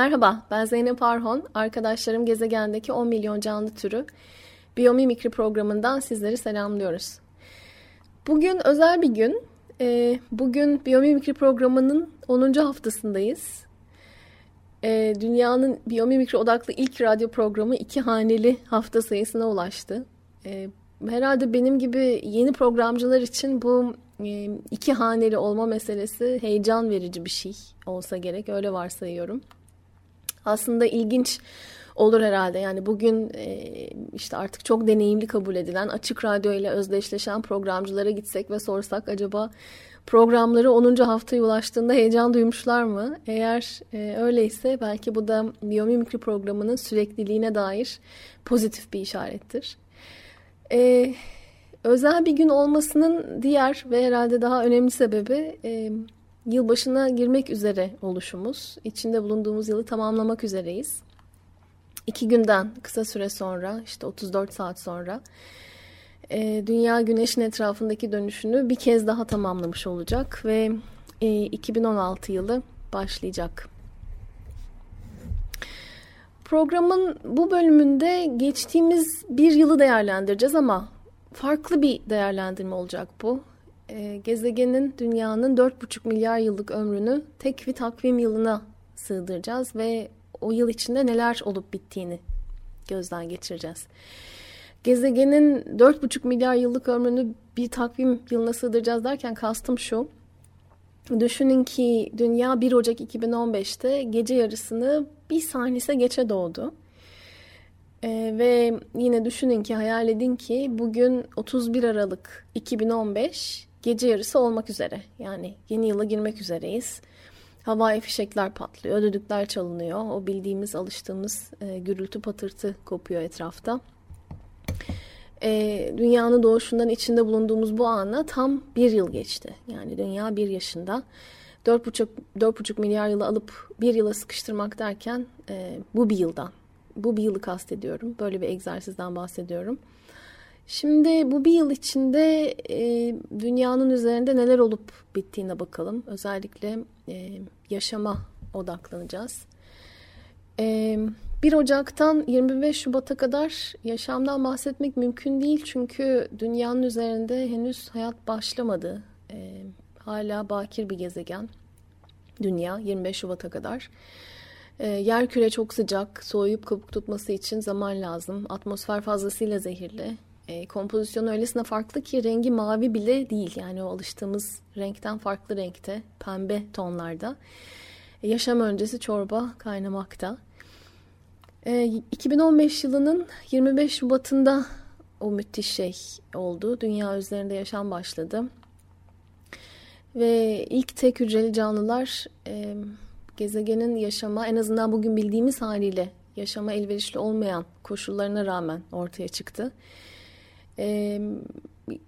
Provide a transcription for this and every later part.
Merhaba, ben Zeynep Arhon. Arkadaşlarım gezegendeki 10 milyon canlı türü Biyomimikri programından sizleri selamlıyoruz. Bugün özel bir gün. Ee, bugün Biyomimikri programının 10. haftasındayız. Ee, dünyanın biyomimikri odaklı ilk radyo programı iki haneli hafta sayısına ulaştı. Ee, herhalde benim gibi yeni programcılar için bu e, iki haneli olma meselesi heyecan verici bir şey olsa gerek. Öyle varsayıyorum aslında ilginç olur herhalde. Yani bugün e, işte artık çok deneyimli kabul edilen açık radyo ile özdeşleşen programcılara gitsek ve sorsak acaba programları 10. haftaya ulaştığında heyecan duymuşlar mı? Eğer e, öyleyse belki bu da biyomimikri programının sürekliliğine dair pozitif bir işarettir. E, özel bir gün olmasının diğer ve herhalde daha önemli sebebi yılbaşına girmek üzere oluşumuz. İçinde bulunduğumuz yılı tamamlamak üzereyiz. İki günden kısa süre sonra işte 34 saat sonra e, Dünya Güneş'in etrafındaki dönüşünü bir kez daha tamamlamış olacak ve e, 2016 yılı başlayacak. Programın bu bölümünde geçtiğimiz bir yılı değerlendireceğiz ama farklı bir değerlendirme olacak bu e, gezegenin dünyanın 4,5 milyar yıllık ömrünü tek bir takvim yılına sığdıracağız ve o yıl içinde neler olup bittiğini gözden geçireceğiz. Gezegenin 4,5 milyar yıllık ömrünü bir takvim yılına sığdıracağız derken kastım şu. Düşünün ki dünya 1 Ocak 2015'te gece yarısını bir saniyese geçe doğdu. Ee, ve yine düşünün ki hayal edin ki bugün 31 Aralık 2015 gece yarısı olmak üzere. Yani yeni yıla girmek üzereyiz. Havai fişekler patlıyor, düdükler çalınıyor. O bildiğimiz, alıştığımız e, gürültü patırtı kopuyor etrafta. E, dünyanın doğuşundan içinde bulunduğumuz bu ana tam bir yıl geçti. Yani dünya bir yaşında. 4,5 4,5 milyar yılı alıp bir yıla sıkıştırmak derken e, bu bir yıldan. Bu bir yılı kastediyorum. Böyle bir egzersizden bahsediyorum. Şimdi bu bir yıl içinde e, dünyanın üzerinde neler olup bittiğine bakalım. Özellikle e, yaşama odaklanacağız. E, 1 Ocak'tan 25 Şubat'a kadar yaşamdan bahsetmek mümkün değil. Çünkü dünyanın üzerinde henüz hayat başlamadı. E, hala bakir bir gezegen. Dünya 25 Şubat'a kadar. E, yer küre çok sıcak, soğuyup kabuk tutması için zaman lazım. Atmosfer fazlasıyla zehirli. E, kompozisyonu öylesine farklı ki rengi mavi bile değil. Yani o alıştığımız renkten farklı renkte, pembe tonlarda. E, yaşam öncesi çorba kaynamakta. E, 2015 yılının 25 Şubat'ında o müthiş şey oldu. Dünya üzerinde yaşam başladı. Ve ilk tek hücreli canlılar e, gezegenin yaşama en azından bugün bildiğimiz haliyle yaşama elverişli olmayan koşullarına rağmen ortaya çıktı. E,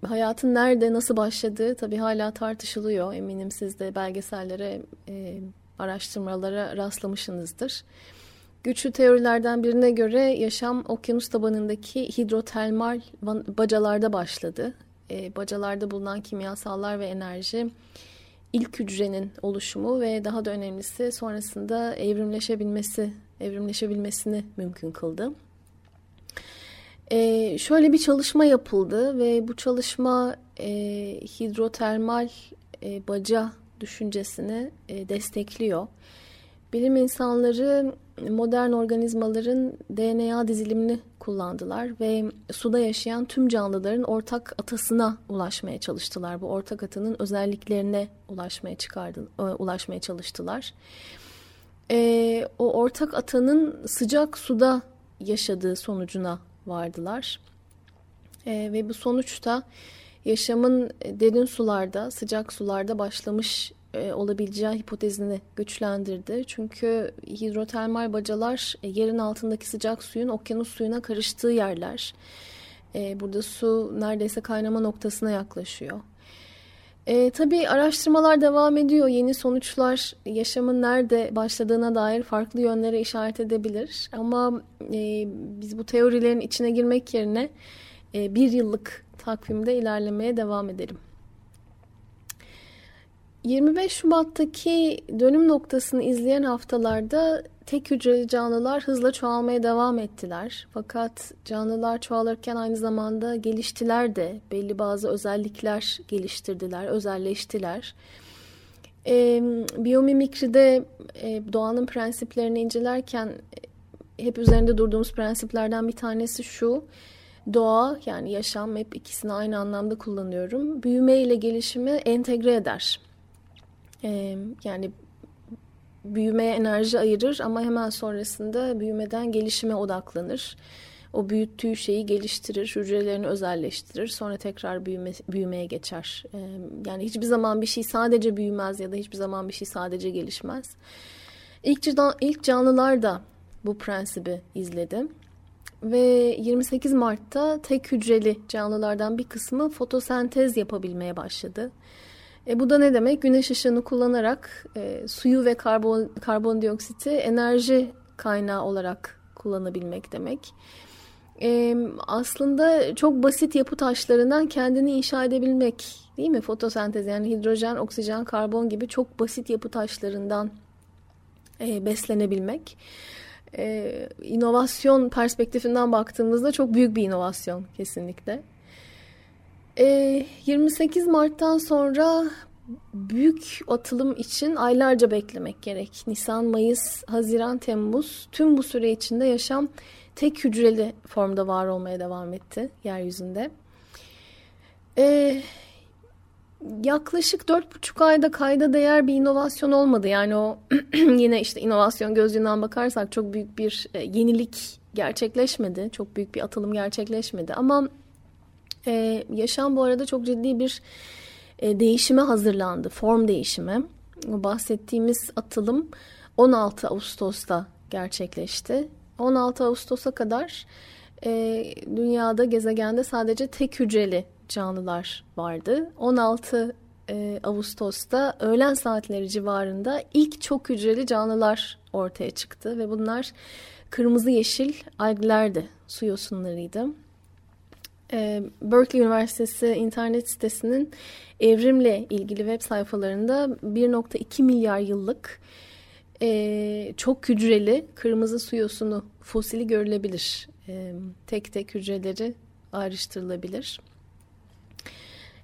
hayatın nerede, nasıl başladığı tabii hala tartışılıyor. Eminim siz de belgesellere, e, araştırmalara rastlamışsınızdır. Güçlü teorilerden birine göre yaşam okyanus tabanındaki hidrotermal bacalarda başladı. E, bacalarda bulunan kimyasallar ve enerji ilk hücrenin oluşumu ve daha da önemlisi sonrasında evrimleşebilmesi, evrimleşebilmesini mümkün kıldı. E, şöyle bir çalışma yapıldı ve bu çalışma e, hidrotermal e, baca düşüncesini e, destekliyor. Bilim insanları modern organizmaların DNA dizilimini kullandılar ve suda yaşayan tüm canlıların ortak atasına ulaşmaya çalıştılar. Bu ortak atının özelliklerine ulaşmaya çıkardı, e, ulaşmaya çalıştılar. E, o ortak atanın sıcak suda yaşadığı sonucuna vardılar. E, ve bu sonuçta yaşamın derin sularda, sıcak sularda başlamış e, olabileceği hipotezini güçlendirdi. Çünkü hidrotermal bacalar e, yerin altındaki sıcak suyun okyanus suyuna karıştığı yerler. E, burada su neredeyse kaynama noktasına yaklaşıyor. E, tabii araştırmalar devam ediyor. Yeni sonuçlar yaşamın nerede başladığına dair farklı yönlere işaret edebilir. Ama e, biz bu teorilerin içine girmek yerine e, bir yıllık takvimde ilerlemeye devam edelim. 25 Şubat'taki dönüm noktasını izleyen haftalarda tek hücreli canlılar hızla çoğalmaya devam ettiler. Fakat canlılar çoğalırken aynı zamanda geliştiler de belli bazı özellikler geliştirdiler, özelleştiler. E, biyomimikride e, doğanın prensiplerini incelerken e, hep üzerinde durduğumuz prensiplerden bir tanesi şu. Doğa yani yaşam hep ikisini aynı anlamda kullanıyorum. Büyüme ile gelişimi entegre eder. Ee, yani büyümeye enerji ayırır ama hemen sonrasında büyümeden gelişime odaklanır. O büyüttüğü şeyi geliştirir, hücrelerini özelleştirir. Sonra tekrar büyüme, büyümeye geçer. Ee, yani hiçbir zaman bir şey sadece büyümez ya da hiçbir zaman bir şey sadece gelişmez. İlk, ilk canlılar da bu prensibi izledi. Ve 28 Mart'ta tek hücreli canlılardan bir kısmı fotosentez yapabilmeye başladı. E, bu da ne demek? Güneş ışığını kullanarak e, suyu ve karbon karbondioksiti enerji kaynağı olarak kullanabilmek demek. E, aslında çok basit yapı taşlarından kendini inşa edebilmek değil mi? Fotosentez yani hidrojen, oksijen, karbon gibi çok basit yapı taşlarından e, beslenebilmek. E, inovasyon perspektifinden baktığımızda çok büyük bir inovasyon kesinlikle. E, ee, 28 Mart'tan sonra büyük atılım için aylarca beklemek gerek. Nisan, Mayıs, Haziran, Temmuz tüm bu süre içinde yaşam tek hücreli formda var olmaya devam etti yeryüzünde. Ee, yaklaşık dört buçuk ayda kayda değer bir inovasyon olmadı. Yani o yine işte inovasyon gözlüğünden bakarsak çok büyük bir e, yenilik gerçekleşmedi. Çok büyük bir atılım gerçekleşmedi. Ama ee, yaşam bu arada çok ciddi bir e, değişime hazırlandı. Form değişimi. Bahsettiğimiz atılım 16 Ağustos'ta gerçekleşti. 16 Ağustos'a kadar e, dünyada gezegende sadece tek hücreli canlılar vardı. 16 e, Ağustos'ta öğlen saatleri civarında ilk çok hücreli canlılar ortaya çıktı ve bunlar kırmızı yeşil alglerdi, su yosunlarıydı. Ee, Berkeley Üniversitesi internet sitesinin evrimle ilgili web sayfalarında 1.2 milyar yıllık e, çok hücreli kırmızı su yosunu fosili görülebilir. E, tek tek hücreleri ayrıştırılabilir.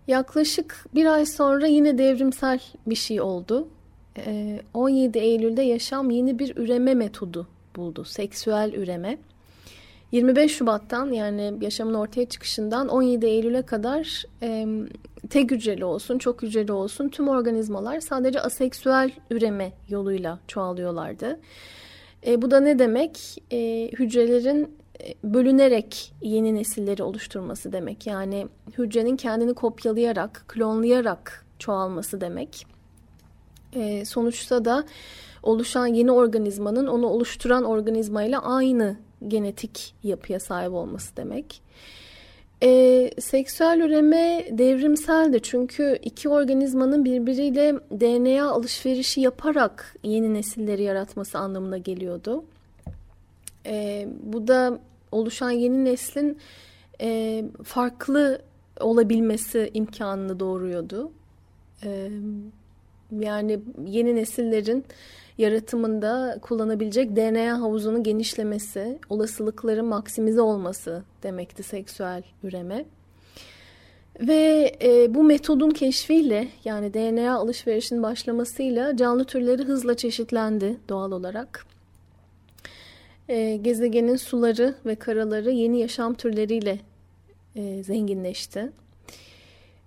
Yaklaşık bir ay sonra yine devrimsel bir şey oldu. E, 17 Eylül'de yaşam yeni bir üreme metodu buldu. Seksüel üreme. 25 Şubat'tan yani yaşamın ortaya çıkışından 17 Eylül'e kadar e, tek hücreli olsun, çok hücreli olsun tüm organizmalar sadece aseksüel üreme yoluyla çoğalıyorlardı. E, bu da ne demek? E, hücrelerin bölünerek yeni nesilleri oluşturması demek. Yani hücrenin kendini kopyalayarak, klonlayarak çoğalması demek. E, sonuçta da oluşan yeni organizmanın onu oluşturan organizmayla aynı genetik yapıya sahip olması demek. E, seksüel üreme devrimseldi çünkü iki organizmanın birbiriyle DNA alışverişi yaparak yeni nesilleri yaratması anlamına geliyordu. E, bu da oluşan yeni neslin e, farklı olabilmesi imkanını doğuruyordu. E, yani yeni nesillerin yaratımında kullanabilecek DNA havuzunun genişlemesi, olasılıkların maksimize olması demekti seksüel üreme. Ve e, bu metodun keşfiyle yani DNA alışverişinin başlamasıyla canlı türleri hızla çeşitlendi doğal olarak. E, gezegenin suları ve karaları yeni yaşam türleriyle e, zenginleşti.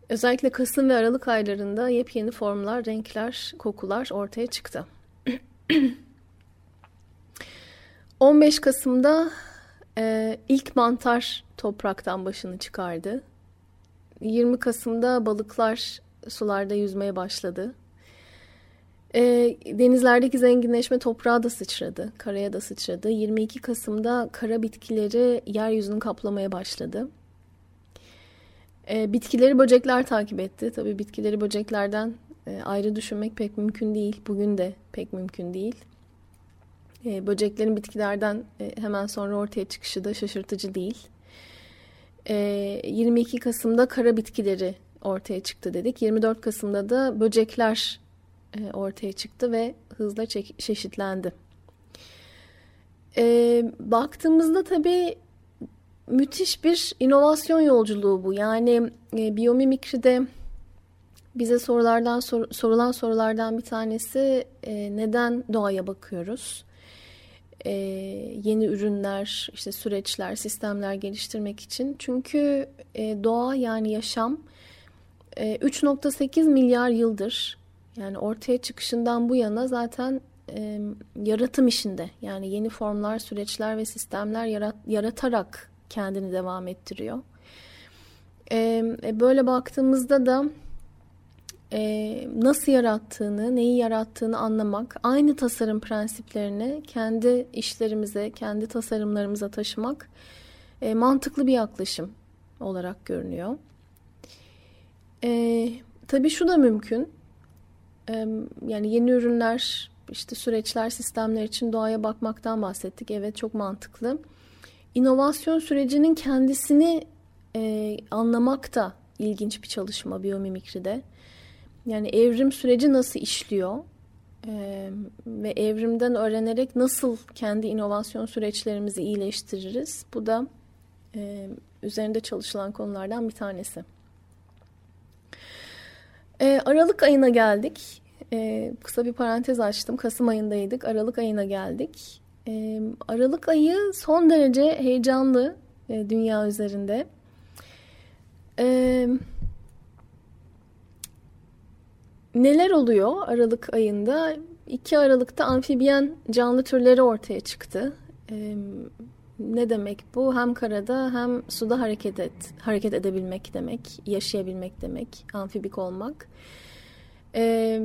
Özellikle Kasım ve Aralık aylarında yepyeni formlar, renkler, kokular ortaya çıktı. 15 Kasım'da e, ilk mantar topraktan başını çıkardı. 20 Kasım'da balıklar sularda yüzmeye başladı. E, denizlerdeki zenginleşme toprağa da sıçradı, karaya da sıçradı. 22 Kasım'da kara bitkileri yeryüzünü kaplamaya başladı. E, bitkileri böcekler takip etti. Tabii bitkileri böceklerden e, ayrı düşünmek pek mümkün değil. Bugün de pek mümkün değil. E, böceklerin bitkilerden e, hemen sonra ortaya çıkışı da şaşırtıcı değil. E, 22 Kasım'da kara bitkileri ortaya çıktı dedik. 24 Kasım'da da böcekler e, ortaya çıktı ve hızla çeşitlendi. E, baktığımızda tabii müthiş bir inovasyon yolculuğu bu. Yani e, biyomimikride bize sorulardan sor, sorulan sorulardan bir tanesi e, neden doğaya bakıyoruz? E, yeni ürünler, işte süreçler, sistemler geliştirmek için. Çünkü e, doğa yani yaşam e, 3.8 milyar yıldır yani ortaya çıkışından bu yana zaten e, yaratım işinde. Yani yeni formlar, süreçler ve sistemler yarat, yaratarak kendini devam ettiriyor. E, böyle baktığımızda da e, nasıl yarattığını, neyi yarattığını anlamak, aynı tasarım prensiplerini kendi işlerimize, kendi tasarımlarımıza taşımak e, mantıklı bir yaklaşım olarak görünüyor. E, tabii şu da mümkün. E, yani yeni ürünler, işte süreçler, sistemler için doğaya bakmaktan bahsettik. Evet çok mantıklı. İnovasyon sürecinin kendisini e, anlamak da ilginç bir çalışma biyomimikride. Yani evrim süreci nasıl işliyor ee, ve evrimden öğrenerek nasıl kendi inovasyon süreçlerimizi iyileştiririz? Bu da e, üzerinde çalışılan konulardan bir tanesi. E, Aralık ayına geldik. E, kısa bir parantez açtım. Kasım ayındaydık. Aralık ayına geldik. E, Aralık ayı son derece heyecanlı e, dünya üzerinde. Evet Neler oluyor Aralık ayında? 2 Aralık'ta amfibiyen canlı türleri ortaya çıktı. Ee, ne demek bu? Hem karada hem suda hareket et, hareket edebilmek demek, yaşayabilmek demek, amfibik olmak. Ee,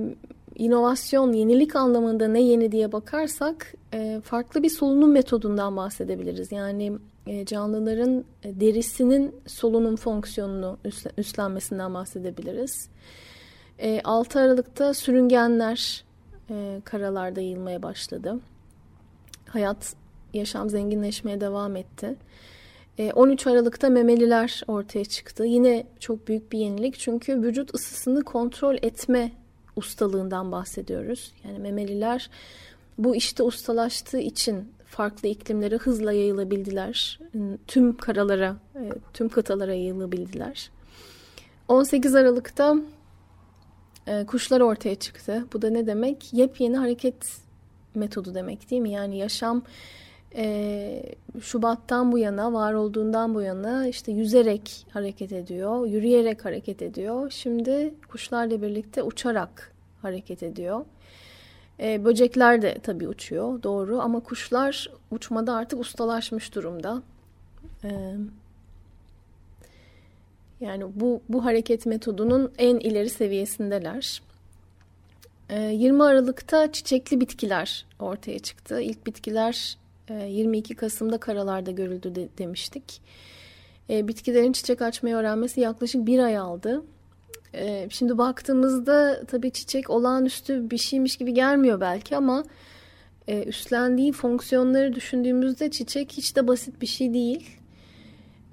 inovasyon, yenilik anlamında ne yeni diye bakarsak e, farklı bir solunum metodundan bahsedebiliriz. Yani e, canlıların derisinin solunum fonksiyonunu üstlenmesinden bahsedebiliriz. E, 6 Aralık'ta sürüngenler e, karalarda yayılmaya başladı. Hayat, yaşam zenginleşmeye devam etti. E, 13 Aralık'ta memeliler ortaya çıktı. Yine çok büyük bir yenilik çünkü vücut ısısını kontrol etme ustalığından bahsediyoruz. Yani memeliler bu işte ustalaştığı için farklı iklimlere hızla yayılabildiler. Tüm karalara, e, tüm kıtalara yayılabildiler. 18 Aralık'ta e, kuşlar ortaya çıktı. Bu da ne demek? Yepyeni hareket metodu demek değil mi? Yani yaşam e, Şubat'tan bu yana, var olduğundan bu yana işte yüzerek hareket ediyor, yürüyerek hareket ediyor. Şimdi kuşlarla birlikte uçarak hareket ediyor. E, böcekler de tabii uçuyor, doğru. Ama kuşlar uçmada artık ustalaşmış durumda. Evet. Yani bu, bu hareket metodunun en ileri seviyesindeler. 20 ee, Aralık'ta çiçekli bitkiler ortaya çıktı. İlk bitkiler 22 e, Kasım'da karalarda görüldü de, demiştik. E, bitkilerin çiçek açmayı öğrenmesi yaklaşık bir ay aldı. E, şimdi baktığımızda tabii çiçek olağanüstü bir şeymiş gibi gelmiyor belki ama üstlendiği fonksiyonları düşündüğümüzde çiçek hiç de basit bir şey değil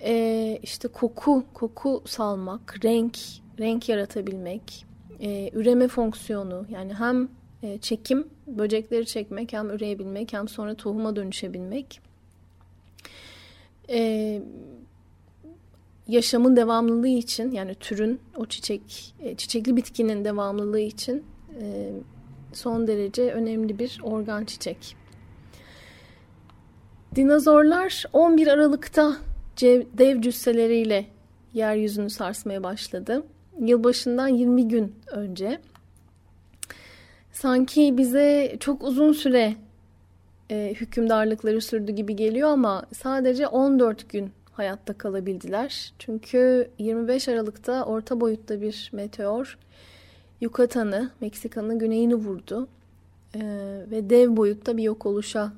e, işte koku, koku salmak, renk, renk yaratabilmek, e, üreme fonksiyonu yani hem e, çekim, böcekleri çekmek, hem üreyebilmek, hem sonra tohuma dönüşebilmek. E, yaşamın devamlılığı için yani türün o çiçek e, çiçekli bitkinin devamlılığı için e, son derece önemli bir organ çiçek. Dinozorlar 11 Aralık'ta dev cüsseleriyle yeryüzünü sarsmaya başladı. Yılbaşından 20 gün önce. Sanki bize çok uzun süre e, hükümdarlıkları sürdü gibi geliyor ama sadece 14 gün hayatta kalabildiler. Çünkü 25 Aralık'ta orta boyutta bir meteor Yukatan'ı, Meksika'nın güneyini vurdu e, ve dev boyutta bir yok oluşa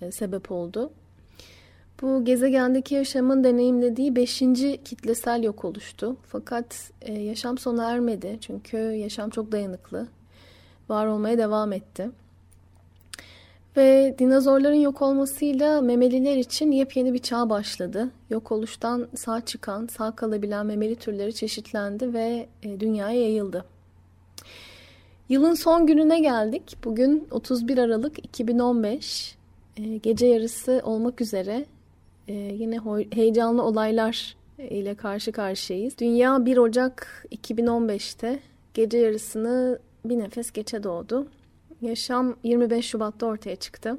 e, sebep oldu. Bu gezegendeki yaşamın deneyimlediği beşinci kitlesel yok oluştu. Fakat e, yaşam sona ermedi çünkü yaşam çok dayanıklı. Var olmaya devam etti. Ve dinozorların yok olmasıyla memeliler için yepyeni bir çağ başladı. Yok oluştan sağ çıkan, sağ kalabilen memeli türleri çeşitlendi ve e, dünyaya yayıldı. Yılın son gününe geldik. Bugün 31 Aralık 2015. E, gece yarısı olmak üzere e, yine heyecanlı olaylar ile karşı karşıyayız. Dünya 1 Ocak 2015'te gece yarısını bir nefes geçe doğdu. Yaşam 25 Şubat'ta ortaya çıktı.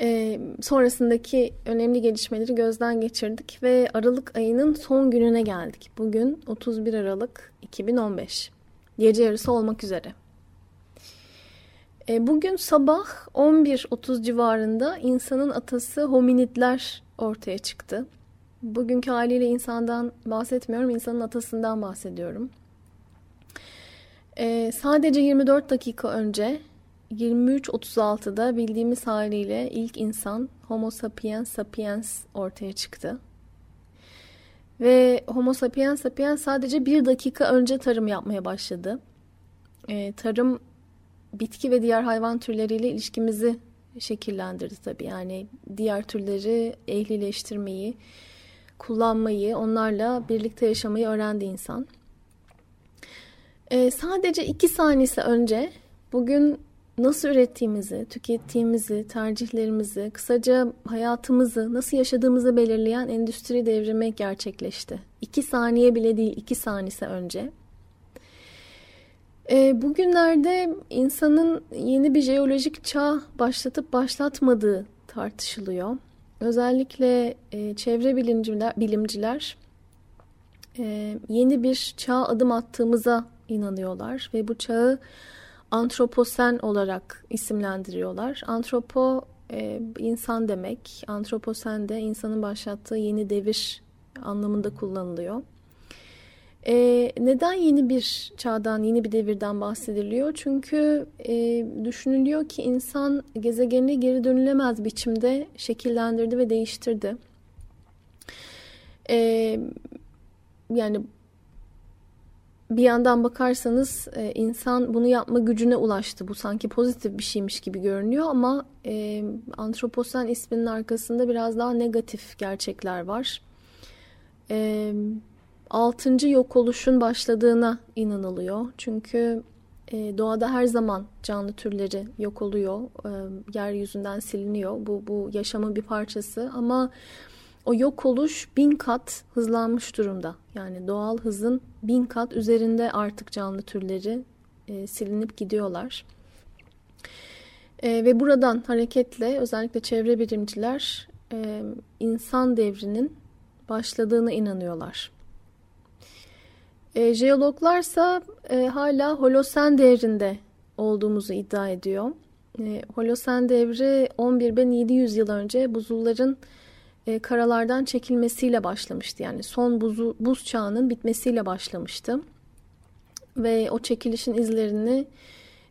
Ee, sonrasındaki önemli gelişmeleri gözden geçirdik ve Aralık ayının son gününe geldik. Bugün 31 Aralık 2015. Gece yarısı olmak üzere. Ee, bugün sabah 11.30 civarında insanın atası hominidler ortaya çıktı. Bugünkü haliyle insandan bahsetmiyorum, insanın atasından bahsediyorum. Ee, sadece 24 dakika önce 23.36'da bildiğimiz haliyle ilk insan Homo sapiens sapiens ortaya çıktı. Ve Homo sapiens sapiens sadece bir dakika önce tarım yapmaya başladı. Ee, tarım bitki ve diğer hayvan türleriyle ilişkimizi şekillendirdi tabii. Yani diğer türleri ehlileştirmeyi, kullanmayı, onlarla birlikte yaşamayı öğrendi insan. Ee, sadece iki saniyesi önce bugün nasıl ürettiğimizi, tükettiğimizi, tercihlerimizi, kısaca hayatımızı, nasıl yaşadığımızı belirleyen endüstri devrimi gerçekleşti. İki saniye bile değil, iki saniyesi önce. E, bugünlerde insanın yeni bir jeolojik çağ başlatıp başlatmadığı tartışılıyor. Özellikle e, çevre bilimciler, bilimciler e, yeni bir çağ adım attığımıza inanıyorlar ve bu çağı antroposen olarak isimlendiriyorlar. Antropo e, insan demek, antroposen de insanın başlattığı yeni devir anlamında kullanılıyor. E, neden yeni bir çağdan, yeni bir devirden bahsediliyor? Çünkü e, düşünülüyor ki insan gezegenini geri dönülemez biçimde şekillendirdi ve değiştirdi. E, yani bir yandan bakarsanız e, insan bunu yapma gücüne ulaştı. Bu sanki pozitif bir şeymiş gibi görünüyor ama e, antroposen isminin arkasında biraz daha negatif gerçekler var. Evet 6. yok oluşun başladığına inanılıyor. Çünkü e, doğada her zaman canlı türleri yok oluyor, e, yeryüzünden siliniyor. Bu bu yaşamın bir parçası ama o yok oluş bin kat hızlanmış durumda. Yani doğal hızın bin kat üzerinde artık canlı türleri e, silinip gidiyorlar. E, ve buradan hareketle özellikle çevre bilimciler e, insan devrinin başladığına inanıyorlar. E, jeologlarsa e, hala Holosen devrinde olduğumuzu iddia ediyor. E, Holosen devri 11.700 yıl önce buzulların e, karalardan çekilmesiyle başlamıştı. Yani son buzu, buz çağının bitmesiyle başlamıştı. Ve o çekilişin izlerini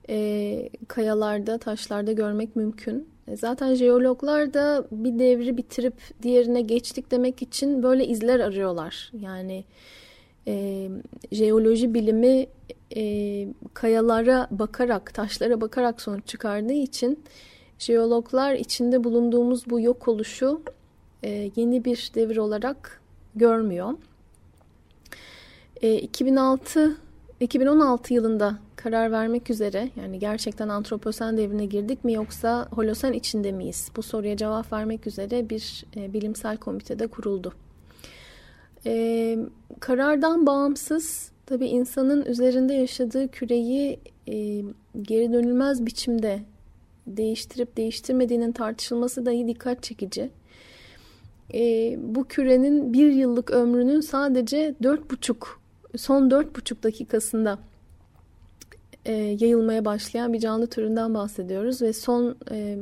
e, kayalarda, taşlarda görmek mümkün. E, zaten jeologlar da bir devri bitirip diğerine geçtik demek için böyle izler arıyorlar. Yani jeoloji bilimi e, kayalara bakarak, taşlara bakarak sonuç çıkardığı için jeologlar içinde bulunduğumuz bu yok oluşu e, yeni bir devir olarak görmüyor. E, 2006 2016 yılında karar vermek üzere yani gerçekten antroposen devrine girdik mi yoksa holosen içinde miyiz? Bu soruya cevap vermek üzere bir e, bilimsel komitede kuruldu. E, karardan bağımsız tabi insanın üzerinde yaşadığı küreyi e, geri dönülmez biçimde değiştirip değiştirmediğinin tartışılması dahi dikkat çekici. E, bu kürenin bir yıllık ömrünün sadece dört buçuk son dört buçuk dakikasında e, yayılmaya başlayan bir canlı türünden bahsediyoruz ve son e,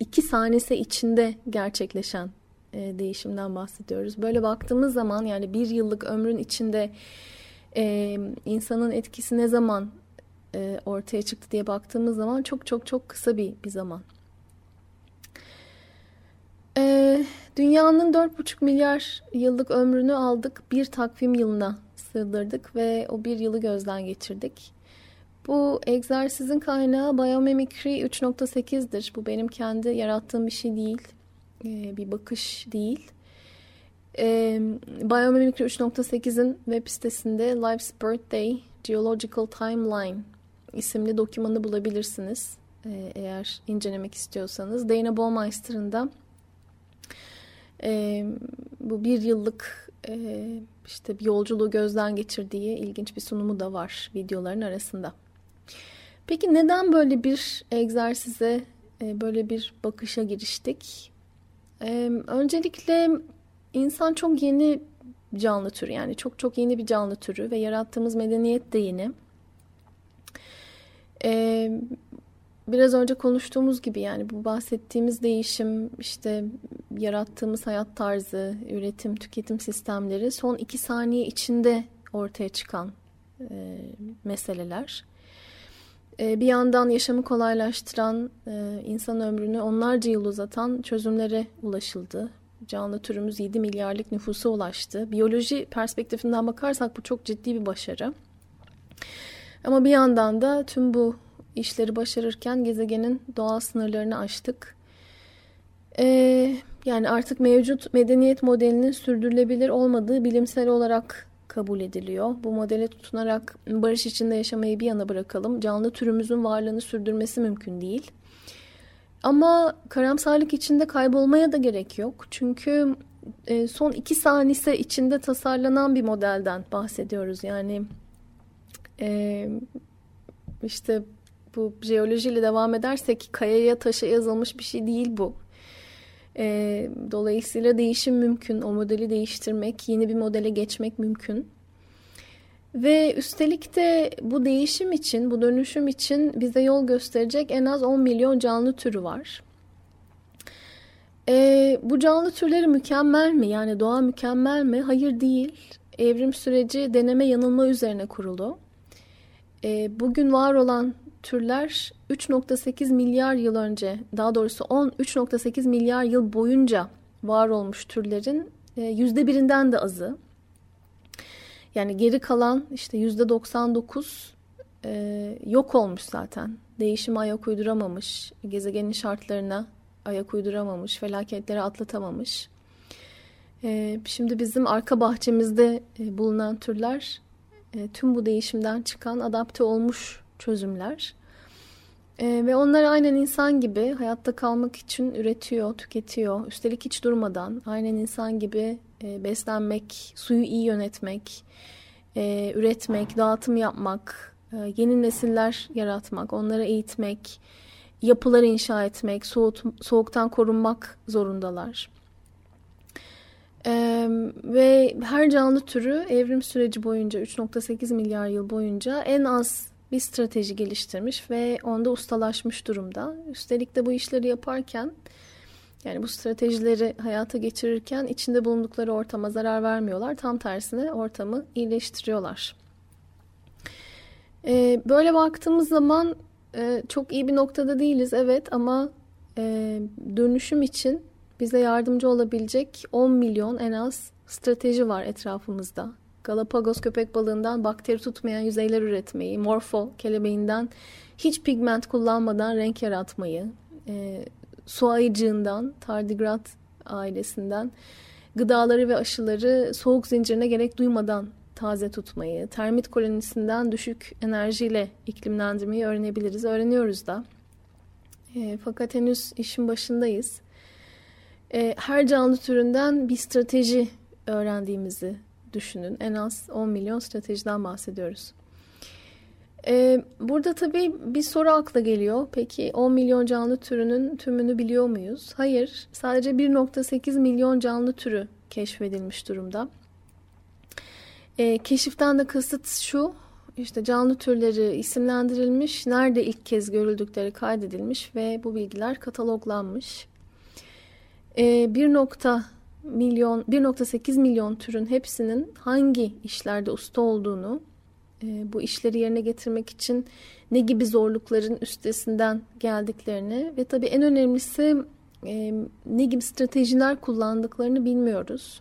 iki saniyesi içinde gerçekleşen e, değişimden bahsediyoruz. Böyle baktığımız zaman yani bir yıllık ömrün içinde e, insanın etkisi ne zaman e, ortaya çıktı diye baktığımız zaman çok çok çok kısa bir, bir zaman. E, dünyanın 4,5 milyar yıllık ömrünü aldık bir takvim yılına sığdırdık ve o bir yılı gözden geçirdik. Bu egzersizin kaynağı Biomimicry 3.8'dir. Bu benim kendi yarattığım bir şey değil. Ee, bir bakış değil. Ee, Biomimicry 3.8'in web sitesinde Life's Birthday Geological Timeline isimli dokümanı bulabilirsiniz. Ee, eğer incelemek istiyorsanız. Dana Baumeister'ın da e, bu bir yıllık e, işte bir yolculuğu gözden geçirdiği ilginç bir sunumu da var videoların arasında. Peki neden böyle bir egzersize, e, böyle bir bakışa giriştik? E, öncelikle insan çok yeni canlı tür yani çok çok yeni bir canlı türü ve yarattığımız medeniyet de yeni. E, biraz önce konuştuğumuz gibi yani bu bahsettiğimiz değişim işte yarattığımız hayat tarzı, üretim, tüketim sistemleri son iki saniye içinde ortaya çıkan e, meseleler. E, bir yandan yaşamı kolaylaştıran, e, insan ömrünü onlarca yıl uzatan çözümlere ulaşıldı. Canlı türümüz 7 milyarlık nüfusa ulaştı. Biyoloji perspektifinden bakarsak bu çok ciddi bir başarı. Ama bir yandan da tüm bu işleri başarırken gezegenin doğal sınırlarını aştık. Ee, yani artık mevcut medeniyet modelinin sürdürülebilir olmadığı bilimsel olarak kabul ediliyor. Bu modele tutunarak barış içinde yaşamayı bir yana bırakalım. Canlı türümüzün varlığını sürdürmesi mümkün değil. Ama karamsarlık içinde kaybolmaya da gerek yok. Çünkü e, son iki saniyesi içinde tasarlanan bir modelden bahsediyoruz. Yani e, işte bu jeolojiyle devam edersek kayaya taşa yazılmış bir şey değil bu. E, dolayısıyla değişim mümkün. O modeli değiştirmek, yeni bir modele geçmek mümkün. Ve üstelik de bu değişim için, bu dönüşüm için bize yol gösterecek en az 10 milyon canlı türü var. E, bu canlı türleri mükemmel mi? Yani doğa mükemmel mi? Hayır değil. Evrim süreci deneme yanılma üzerine kurulu. E, bugün var olan türler 3.8 milyar yıl önce, daha doğrusu 13.8 milyar yıl boyunca var olmuş türlerin e, yüzde birinden de azı. Yani geri kalan işte yüzde 99 e, yok olmuş zaten. Değişime ayak uyduramamış, gezegenin şartlarına ayak uyduramamış, felaketleri atlatamamış. E, şimdi bizim arka bahçemizde e, bulunan türler e, tüm bu değişimden çıkan adapte olmuş çözümler. E, ve onlar aynen insan gibi hayatta kalmak için üretiyor, tüketiyor. Üstelik hiç durmadan aynen insan gibi e, beslenmek, suyu iyi yönetmek, e, üretmek, dağıtım yapmak, e, yeni nesiller yaratmak, onları eğitmek, yapılar inşa etmek, soğut, soğuktan korunmak zorundalar. Ee, ve her canlı türü evrim süreci boyunca 3.8 milyar yıl boyunca en az bir strateji geliştirmiş ve onda ustalaşmış durumda. Üstelik de bu işleri yaparken yani bu stratejileri hayata geçirirken içinde bulundukları ortama zarar vermiyorlar. Tam tersine ortamı iyileştiriyorlar. Ee, böyle baktığımız zaman e, çok iyi bir noktada değiliz evet ama e, dönüşüm için bize yardımcı olabilecek 10 milyon en az strateji var etrafımızda. Galapagos köpek balığından bakteri tutmayan yüzeyler üretmeyi, morfo kelebeğinden hiç pigment kullanmadan renk yaratmayı, e, su ayıcığından, tardigrat ailesinden gıdaları ve aşıları soğuk zincirine gerek duymadan taze tutmayı, termit kolonisinden düşük enerjiyle iklimlendirmeyi öğrenebiliriz. Öğreniyoruz da. E, fakat henüz işin başındayız. E, her canlı türünden bir strateji öğrendiğimizi düşünün. En az 10 milyon stratejiden bahsediyoruz. Ee, burada tabii bir soru akla geliyor. Peki 10 milyon canlı türünün tümünü biliyor muyuz? Hayır. Sadece 1.8 milyon canlı türü keşfedilmiş durumda. Ee, keşiften de kasıt şu. işte canlı türleri isimlendirilmiş, nerede ilk kez görüldükleri kaydedilmiş ve bu bilgiler kataloglanmış. E, 1 milyon 1.8 milyon türün hepsinin hangi işlerde usta olduğunu, e, bu işleri yerine getirmek için ne gibi zorlukların üstesinden geldiklerini ve tabii en önemlisi e, ne gibi stratejiler kullandıklarını bilmiyoruz.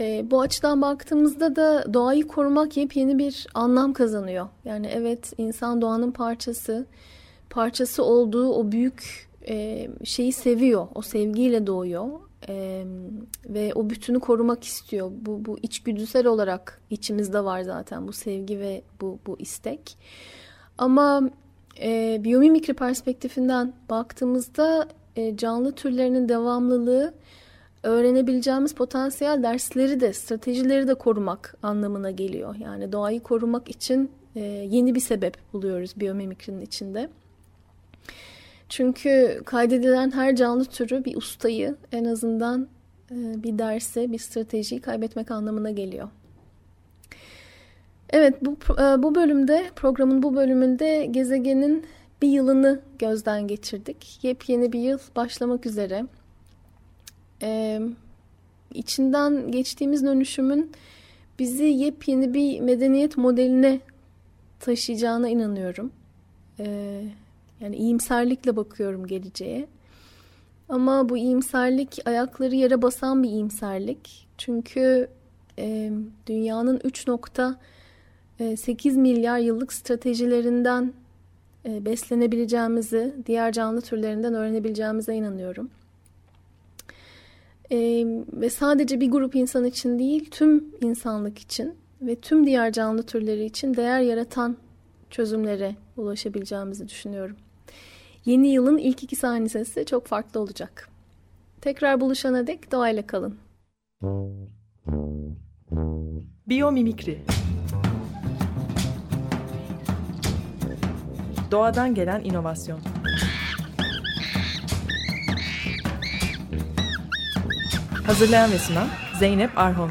E, bu açıdan baktığımızda da doğayı korumak yepyeni bir anlam kazanıyor. Yani evet insan doğanın parçası, parçası olduğu o büyük e, şeyi seviyor, o sevgiyle doğuyor e, ve o bütünü korumak istiyor. Bu, bu içgüdüsel olarak içimizde var zaten bu sevgi ve bu, bu istek. Ama e, biyomimikri perspektifinden baktığımızda e, canlı türlerinin devamlılığı öğrenebileceğimiz potansiyel dersleri de stratejileri de korumak anlamına geliyor. Yani doğayı korumak için e, yeni bir sebep buluyoruz biyomimikrinin içinde. Çünkü kaydedilen her canlı türü bir ustayı en azından e, bir derse, bir stratejiyi kaybetmek anlamına geliyor. Evet bu, e, bu bölümde programın bu bölümünde gezegenin bir yılını gözden geçirdik. Yepyeni bir yıl başlamak üzere. Ee, içinden geçtiğimiz dönüşümün bizi yepyeni bir medeniyet modeline taşıyacağına inanıyorum. Ee, yani iyimserlikle bakıyorum geleceğe. Ama bu iyimserlik ayakları yere basan bir iyimserlik. Çünkü e, dünyanın 3.8 milyar yıllık stratejilerinden e, beslenebileceğimizi, diğer canlı türlerinden öğrenebileceğimize inanıyorum. E, ve sadece bir grup insan için değil, tüm insanlık için ve tüm diğer canlı türleri için değer yaratan çözümlere ulaşabileceğimizi düşünüyorum. Yeni yılın ilk iki saniyesi çok farklı olacak. Tekrar buluşana dek doğayla kalın. Biyomimikri Doğadan gelen inovasyon Hazırlayan ve sunan Zeynep Arhon